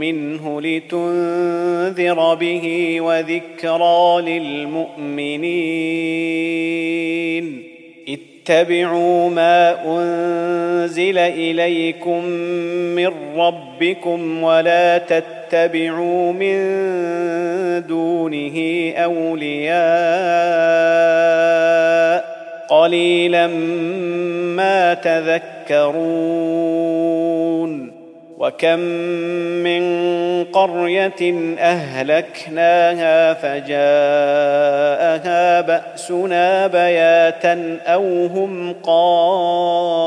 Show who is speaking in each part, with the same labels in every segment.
Speaker 1: منه لتنذر به وذكرى للمؤمنين. اتبعوا ما أنزل إليكم من ربكم ولا تتبعوا من دونه أولياء. قليلا ما تذكرون. وكم من قرية أهلكناها فجاءها بأسنا بياتا أو هم قائلون.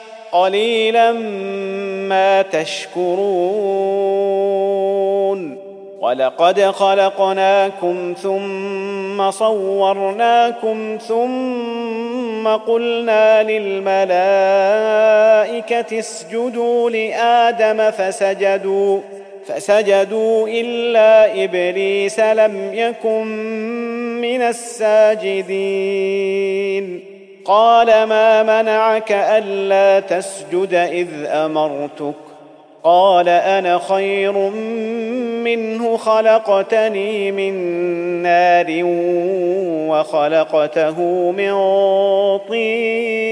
Speaker 1: قليلا ما تشكرون ولقد خلقناكم ثم صورناكم ثم قلنا للملائكة اسجدوا لآدم فسجدوا فسجدوا إلا إبليس لم يكن من الساجدين. قال ما منعك ألا تسجد إذ أمرتك؟ قال أنا خير منه خلقتني من نار وخلقته من طين.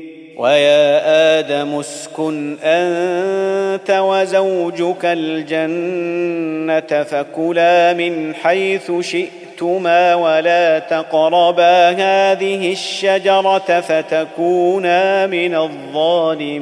Speaker 1: ويا آدم اسكن أنت وزوجك الجنة فكلا من حيث شئتما ولا تقربا هذه الشجرة فتكونا من الظالمين.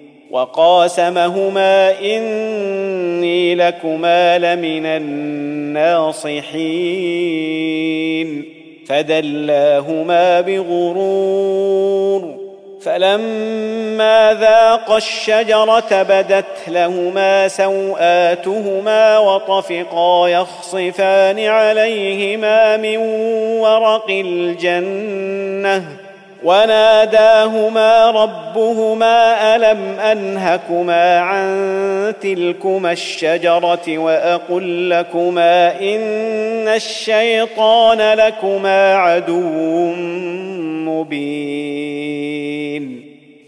Speaker 1: وقاسمهما إني لكما لمن الناصحين فدلاهما بغرور فلما ذاقا الشجرة بدت لهما سوآتهما وطفقا يخصفان عليهما من ورق الجنة وناداهما ربهما ألم أنهكما عن تلكما الشجرة وأقل لكما إن الشيطان لكما عدو مبين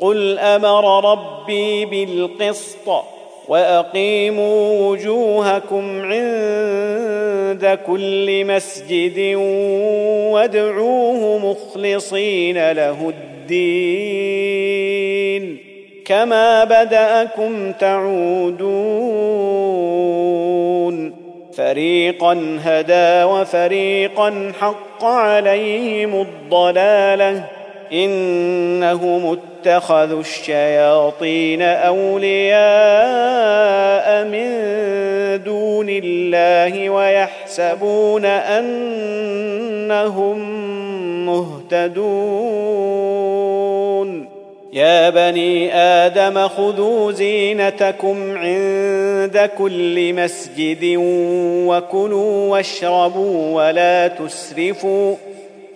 Speaker 1: قل أمر ربي بالقسط واقيموا وجوهكم عند كل مسجد وادعوه مخلصين له الدين كما بداكم تعودون فريقا هدى وفريقا حق عليهم الضلاله انهم اتخذوا الشياطين أولياء من دون الله ويحسبون أنهم مهتدون. يا بني آدم خذوا زينتكم عند كل مسجد وكلوا واشربوا ولا تسرفوا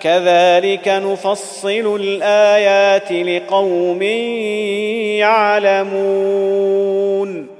Speaker 1: كذلك نفصل الآيات لقوم يعلمون.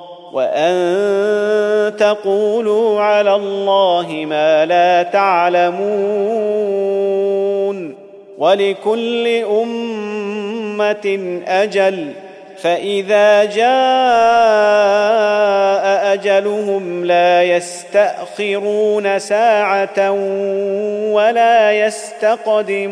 Speaker 1: وأن تقولوا على الله ما لا تعلمون ولكل أمة أجل فإذا جاء أجلهم لا يستأخرون ساعة ولا يستقدمون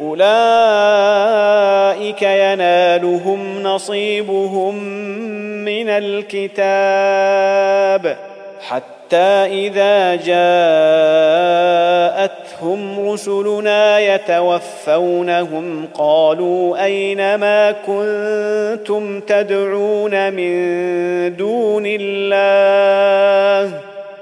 Speaker 1: أولئك ينالهم نصيبهم من الكتاب حتى إذا جاءتهم رسلنا يتوفونهم قالوا أين ما كنتم تدعون من دون الله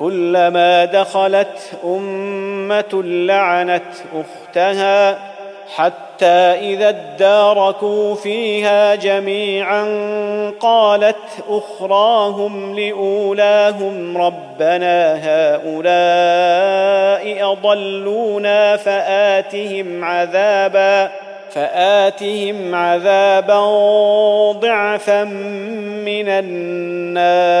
Speaker 1: كلما دخلت أمة لعنت أختها حتى إذا اداركوا فيها جميعا قالت أخراهم لأولاهم ربنا هؤلاء أضلونا فآتهم عذابا فآتهم عذابا ضعفا من النار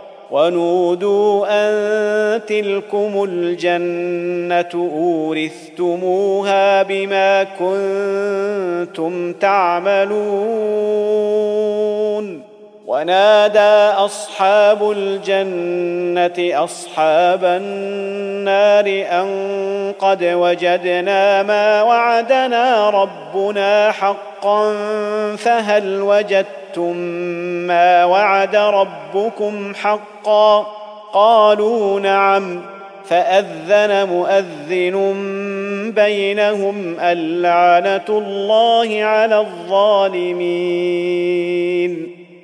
Speaker 1: ونودوا أن تلكم الجنة أورثتموها بما كنتم تعملون. ونادى أصحاب الجنة أصحاب النار أن قد وجدنا ما وعدنا ربنا حقا فهل وجدتم ما وعد ربكم حقا؟ قالوا نعم فأذن مؤذن بينهم اللعنه الله على الظالمين.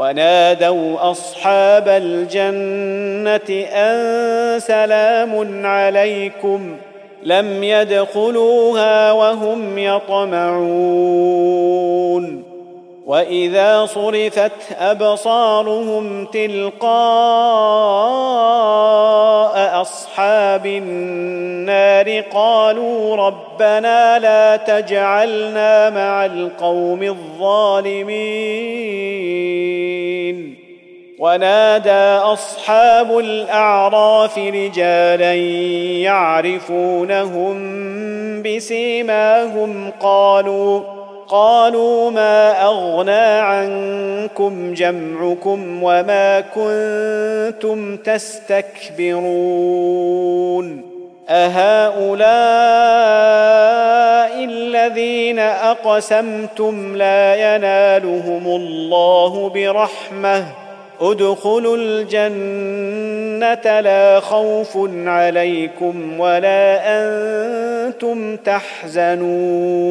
Speaker 1: ونادوا أصحاب الجنة أن سلام عليكم لم يدخلوها وهم يطمعون وإذا صرفت أبصارهم تلقاء أصحاب النار قالوا ربنا لا تجعلنا مع القوم الظالمين. ونادى أصحاب الأعراف رجالا يعرفونهم بسيماهم قالوا قالوا ما أغنى عنكم جمعكم وما كنتم تستكبرون أهؤلاء الذين أقسمتم لا ينالهم الله برحمة ادخلوا الجنة لا خوف عليكم ولا أنتم تحزنون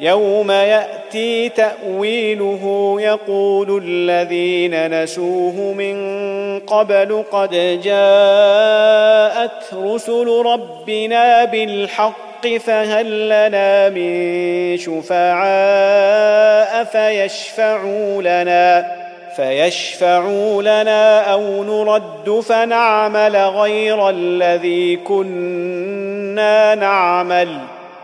Speaker 1: يوم يأتي تأويله يقول الذين نسوه من قبل قد جاءت رسل ربنا بالحق فهل لنا من شفعاء فيشفعوا لنا فيشفعوا لنا أو نرد فنعمل غير الذي كنا نعمل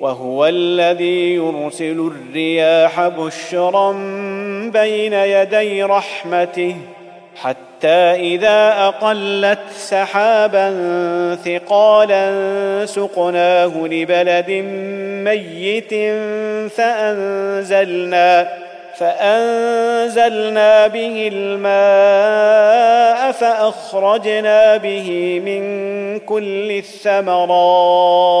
Speaker 1: وهو الذي يرسل الرياح بشرا بين يدي رحمته حتى إذا أقلت سحابا ثقالا سقناه لبلد ميت فأنزلنا فأنزلنا به الماء فأخرجنا به من كل الثمرات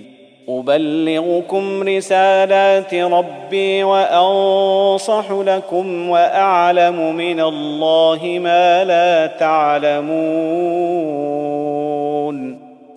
Speaker 1: أبلغكم رسالات ربي وأنصح لكم وأعلم من الله ما لا تعلمون.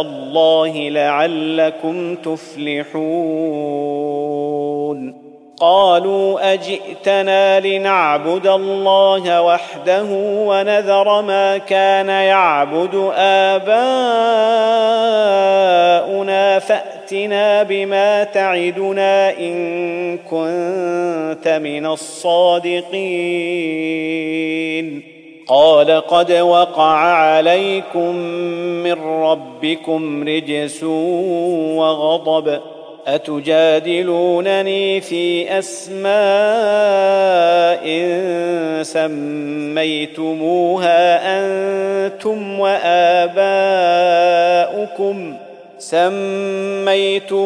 Speaker 1: الله لعلكم تفلحون. قالوا أجئتنا لنعبد الله وحده ونذر ما كان يعبد آباؤنا فأتنا بما تعدنا إن كنت من الصادقين. قال قد وقع عليكم من ربكم رجس وغضب أتجادلونني في أسماء سميتموها أنتم وآباؤكم سميتموها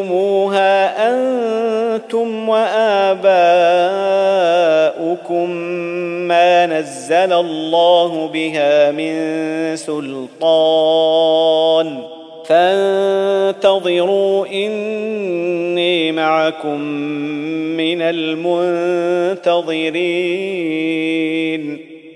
Speaker 1: أنتم وآباؤكم ما نزل الله بها من سلطان. فانتظروا إني معكم من المنتظرين.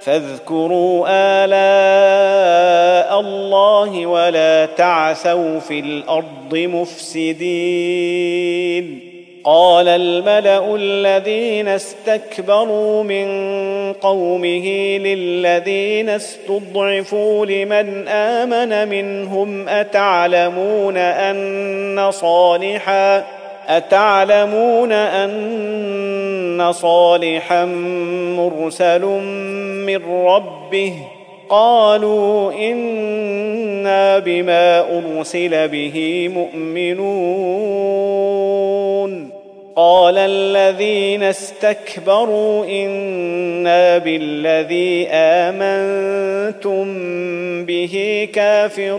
Speaker 1: فاذكروا آلاء الله ولا تعثوا في الأرض مفسدين. قال الملأ الذين استكبروا من قومه للذين استضعفوا لمن آمن منهم أتعلمون أن صالحا أتعلمون أن صالحا مرسل من ربه؟ قالوا إنا بما أرسل به مؤمنون. قال الذين استكبروا إنا بالذي آمنتم به كافرون.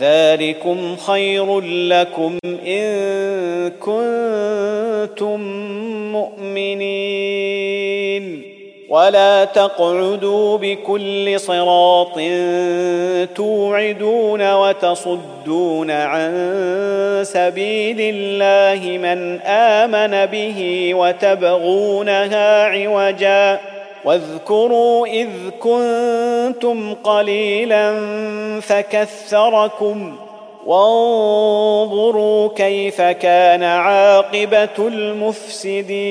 Speaker 1: ذلكم خير لكم إن كنتم مؤمنين. ولا تقعدوا بكل صراط توعدون وتصدون عن سبيل الله من آمن به وتبغونها عوجا. واذكروا إذ كنتم قليلا فكثركم وانظروا كيف كان عاقبة المفسدين.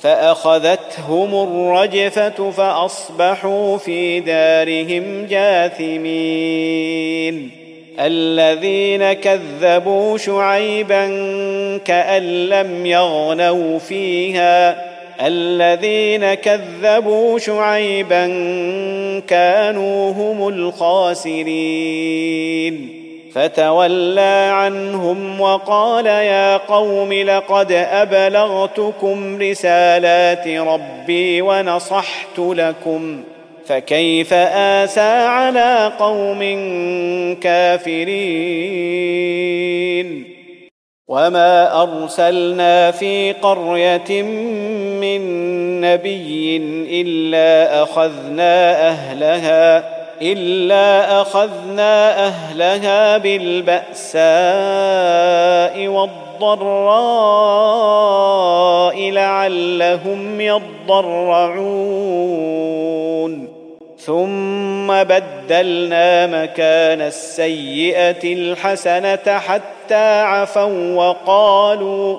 Speaker 1: فأخذتهم الرجفة فأصبحوا في دارهم جاثمين. الذين كذبوا شعيبا كأن لم يغنوا فيها. الذين كذبوا شعيبا كانوا هم الخاسرين. فتولى عنهم وقال يا قوم لقد أبلغتكم رسالات ربي ونصحت لكم فكيف آسى على قوم كافرين؟ وما أرسلنا في قرية من نبي إلا أخذنا أهلها إلا أخذنا أهلها بالبأساء والضراء لعلهم يضرعون. ثم بدلنا مكان السيئة الحسنة حتى عفوا وقالوا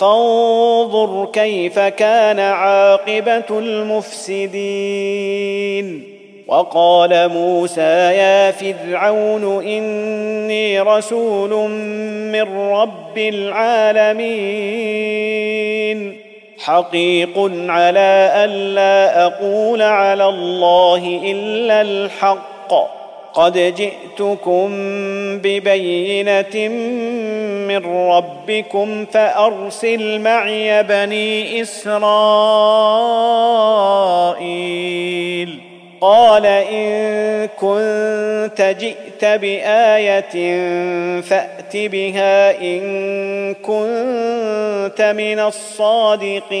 Speaker 1: فانظر كيف كان عاقبة المفسدين. وقال موسى يا فرعون إني رسول من رب العالمين. حقيق على الا أقول على الله إلا الحق. قد جئتكم ببينة من ربكم فأرسل معي بني إسرائيل. قال إن كنت جئت بآية فأت بها إن كنت من الصادقين.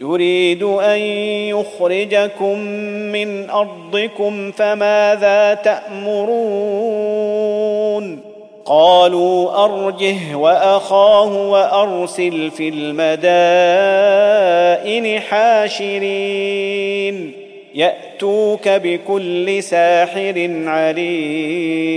Speaker 1: يريد أن يخرجكم من أرضكم فماذا تأمرون؟ قالوا أرجه وأخاه وأرسل في المدائن حاشرين. يأتوك بكل ساحر عليم.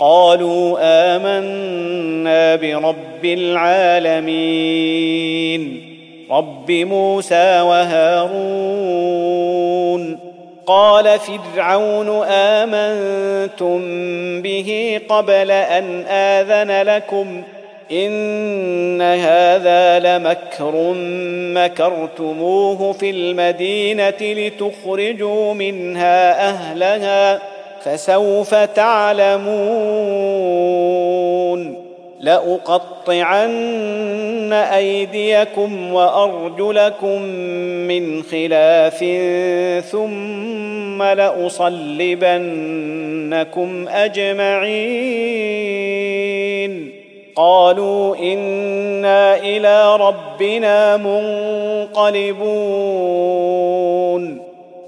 Speaker 1: قالوا آمنا برب العالمين. رب موسى وهارون. قال فرعون آمنتم به قبل أن آذن لكم. إن هذا لمكر مكرتموه في المدينة لتخرجوا منها أهلها. فسوف تعلمون. لأقطعن أيديكم وأرجلكم من خلاف ثم لأصلبنكم أجمعين. قالوا إنا إلى ربنا منقلبون.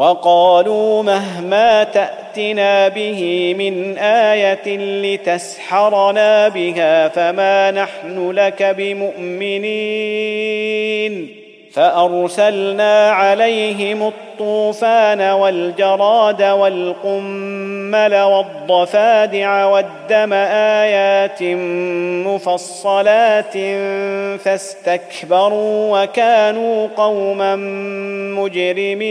Speaker 1: وقالوا مهما تأتنا به من آية لتسحرنا بها فما نحن لك بمؤمنين. فأرسلنا عليهم الطوفان والجراد والقمل والضفادع والدم آيات مفصلات فاستكبروا وكانوا قوما مجرمين.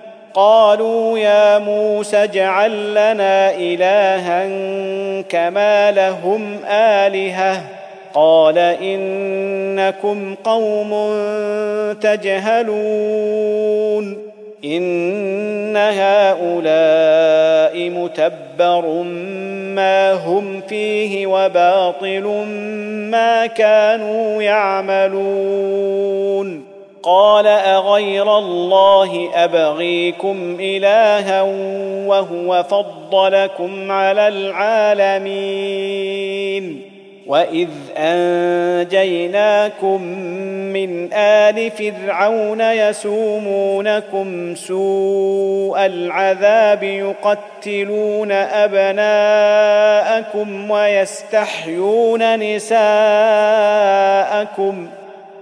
Speaker 1: قالوا يا موسى اجعل لنا إلها كما لهم آلهة. قال إنكم قوم تجهلون. إن هؤلاء متبر ما هم فيه وباطل ما كانوا يعملون. قال أغير الله أبغيكم إلها وهو فضلكم على العالمين وإذ أنجيناكم من آل فرعون يسومونكم سوء العذاب يقتلون أبناءكم ويستحيون نساءكم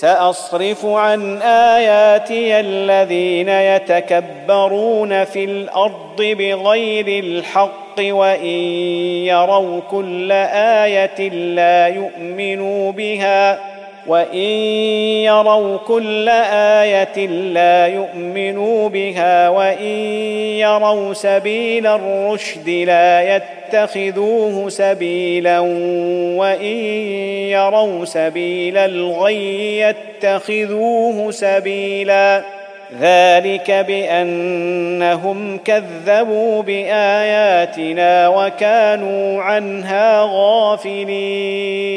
Speaker 1: سأصرف عن آياتي الذين يتكبرون في الأرض بغير الحق وإن يروا كل آية لا يؤمنوا بها وان يروا كل إيه لا يؤمنوا بها وان يروا سبيل الرشد لا يتخذوه سبيلا وان يروا سبيل الغي يتخذوه سبيلا ذلك بانهم كذبوا باياتنا وكانوا عنها غافلين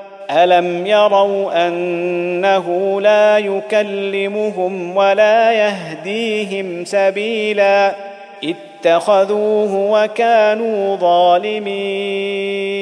Speaker 1: الم يروا انه لا يكلمهم ولا يهديهم سبيلا اتخذوه وكانوا ظالمين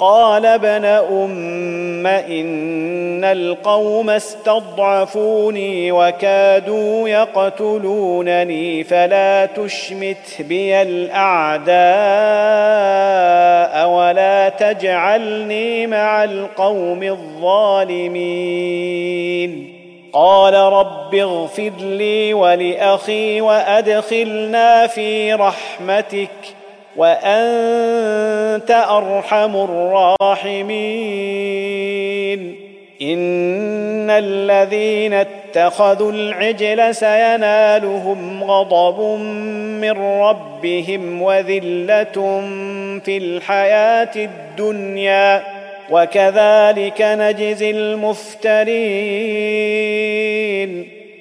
Speaker 1: قال ابن أم إن القوم استضعفوني وكادوا يقتلونني فلا تشمت بي الأعداء ولا تجعلني مع القوم الظالمين. قال رب اغفر لي ولأخي وأدخلنا في رحمتك. وأنت أرحم الراحمين. إن الذين اتخذوا العجل سينالهم غضب من ربهم وذلة في الحياة الدنيا. وكذلك نجزي المفترين.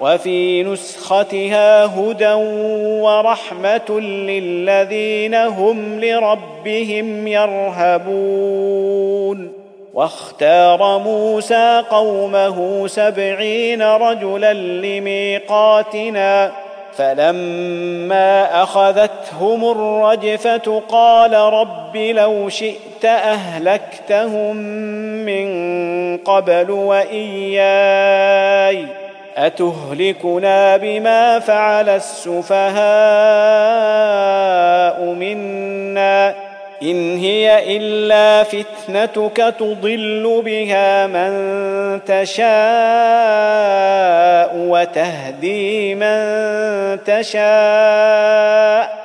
Speaker 1: وفي نسختها هدى ورحمة للذين هم لربهم يرهبون. واختار موسى قومه سبعين رجلا لميقاتنا فلما أخذتهم الرجفة قال رب لو شئت أهلكتهم من قبل وإياي. أتهلكنا بما فعل السفهاء منا إن هي إلا فتنتك تضل بها من تشاء وتهدي من تشاء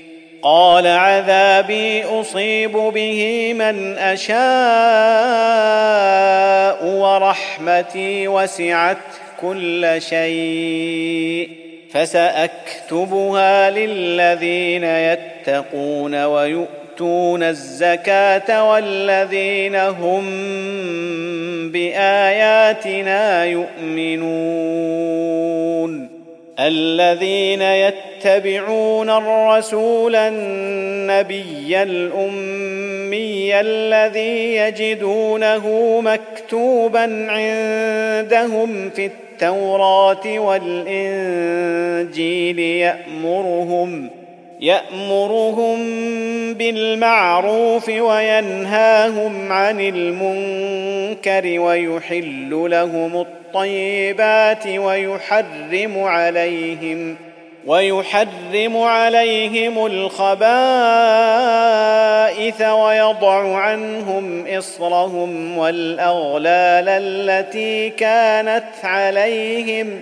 Speaker 1: قال عذابي أصيب به من أشاء ورحمتي وسعت كل شيء فسأكتبها للذين يتقون ويؤتون الزكاة والذين هم بآياتنا يؤمنون الذين يتبعون الرسول النبي الأمي الذي يجدونه مكتوبا عندهم في التوراة والإنجيل يأمرهم يأمرهم بالمعروف وينهاهم عن المنكر ويحل لهم الطيبات ويحرم عليهم ويحرم عليهم الخبائث ويضع عنهم إصرهم والأغلال التي كانت عليهم.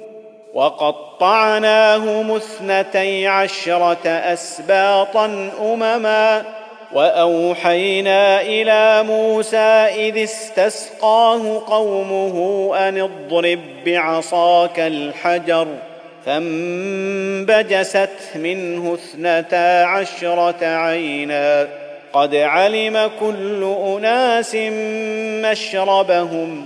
Speaker 1: وقطعناهم اثنتي عشرة أسباطا أمما وأوحينا إلى موسى إذ استسقاه قومه أن اضرب بعصاك الحجر فانبجست منه اثنتا عشرة عينا قد علم كل أناس مشربهم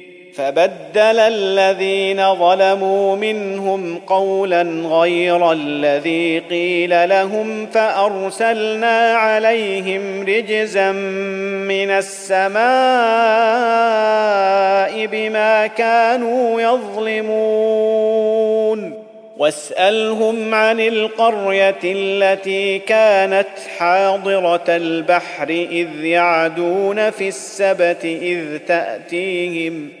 Speaker 1: فبدل الذين ظلموا منهم قولا غير الذي قيل لهم فأرسلنا عليهم رجزا من السماء بما كانوا يظلمون. واسألهم عن القرية التي كانت حاضرة البحر إذ يعدون في السبت إذ تأتيهم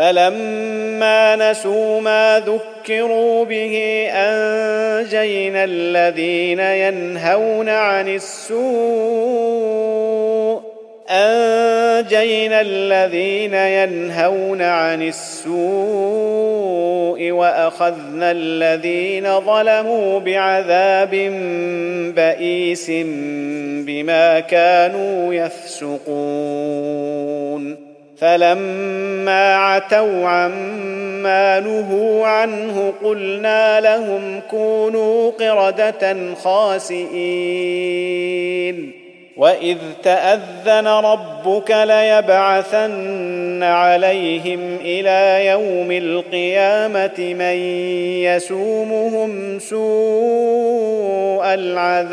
Speaker 1: فلما نسوا ما ذكروا به أنجينا الذين ينهون عن السوء أنجينا الذين ينهون عن السوء وأخذنا الذين ظلموا بعذاب بئيس بما كانوا يفسقون. فلما عتوا عما نهوا عنه قلنا لهم كونوا قردة خاسئين. وإذ تأذن ربك ليبعثن عليهم إلى يوم القيامة من يسومهم سوء العذاب.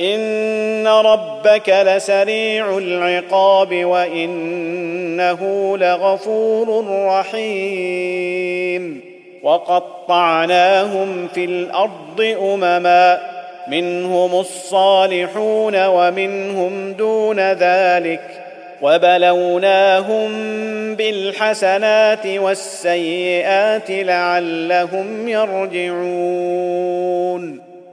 Speaker 1: ان ربك لسريع العقاب وانه لغفور رحيم وقطعناهم في الأرض امما منهم الصالحون ومنهم دون ذلك وبلوناهم بالحسنات والسيئات لعلهم يرجعون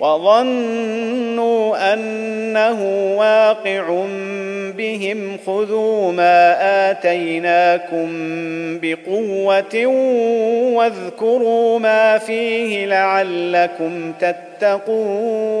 Speaker 1: وظنوا أنه واقع بهم خذوا ما آتيناكم بقوة واذكروا ما فيه لعلكم تتقون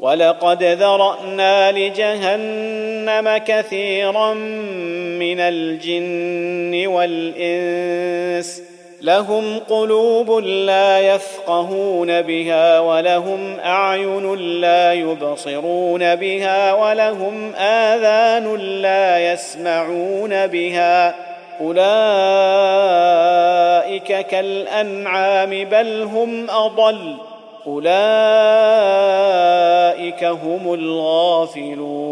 Speaker 1: ولقد ذرأنا لجهنم كثيرا من الجن والإنس لهم قلوب لا يفقهون بها ولهم أعين لا يبصرون بها ولهم آذان لا يسمعون بها أولئك كالأنعام بل هم أضل اولئك هم الغافلون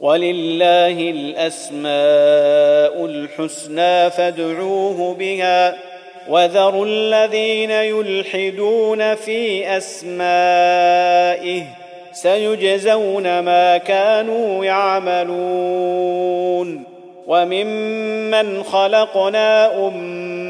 Speaker 1: ولله الاسماء الحسنى فادعوه بها وذروا الذين يلحدون في اسمائه سيجزون ما كانوا يعملون وممن خلقنا امه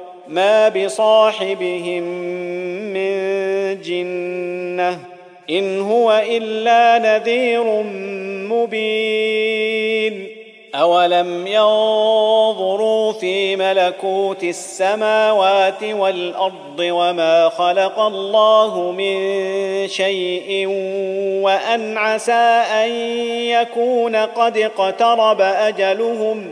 Speaker 1: ما بصاحبهم من جنة إن هو إلا نذير مبين أولم ينظروا في ملكوت السماوات والأرض وما خلق الله من شيء وأن عسى أن يكون قد اقترب أجلهم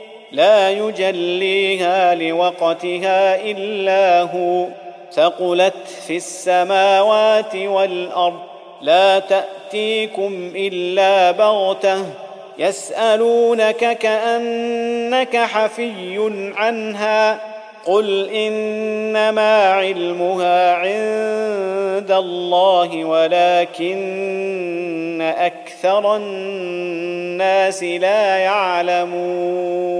Speaker 1: لا يجليها لوقتها إلا هو. ثقلت في السماوات والأرض. لا تأتيكم إلا بغتة. يسألونك كأنك حفي عنها. قل انما علمها عند الله ولكن أكثر الناس لا يعلمون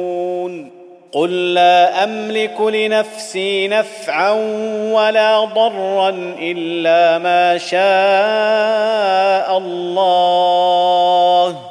Speaker 1: قل لا املك لنفسي نفعا ولا ضرا الا ما شاء الله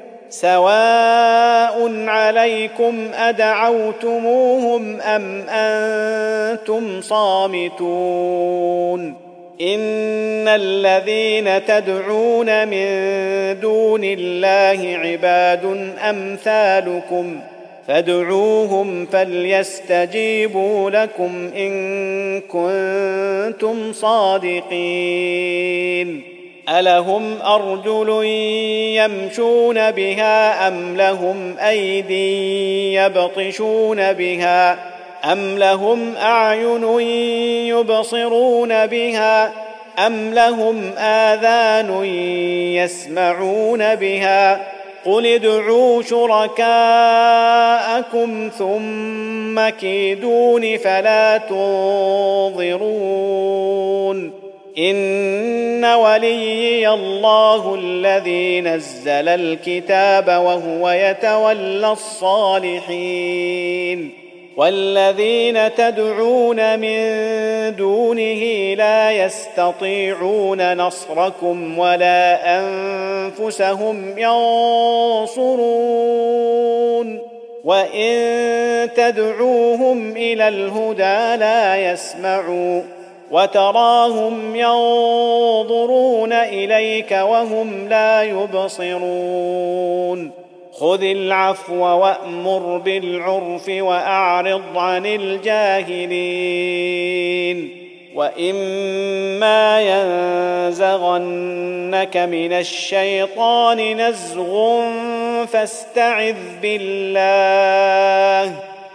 Speaker 1: سواء عليكم ادعوتموهم ام أنتم صامتون ان الذين تدعون من دون الله عباد امثالكم فادعوهم فليستجيبوا لكم ان كنتم صادقين الهم ارجل يمشون بها ام لهم ايدي يبطشون بها ام لهم اعين يبصرون بها ام لهم اذان يسمعون بها قل ادعوا شركاءكم ثم كيدون فلا تنظرون إن وليي الله الذي نزل الكتاب وهو يتولى الصالحين والذين تدعون من دونه لا يستطيعون نصركم ولا أنفسهم ينصرون وإن تدعوهم إلى الهدى لا يسمعوا وتراهم ينظرون إليك وهم لا يبصرون. خذ العفو وأمر بالعرف وأعرض عن الجاهلين. وإما ينزغنك من الشيطان نزغ فاستعذ بالله.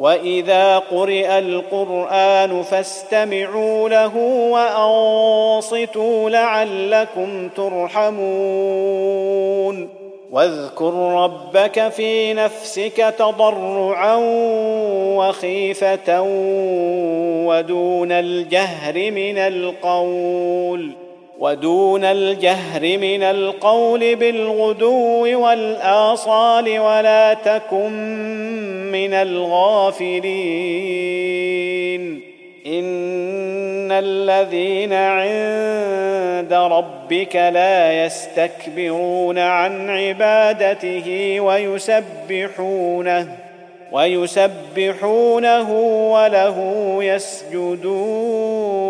Speaker 1: واذا قرئ القران فاستمعوا له وانصتوا لعلكم ترحمون واذكر ربك في نفسك تضرعا وخيفه ودون الجهر من القول ودون الجهر من القول بالغدو والآصال ولا تكن من الغافلين. إن الذين عند ربك لا يستكبرون عن عبادته ويسبحونه ويسبحونه وله يسجدون.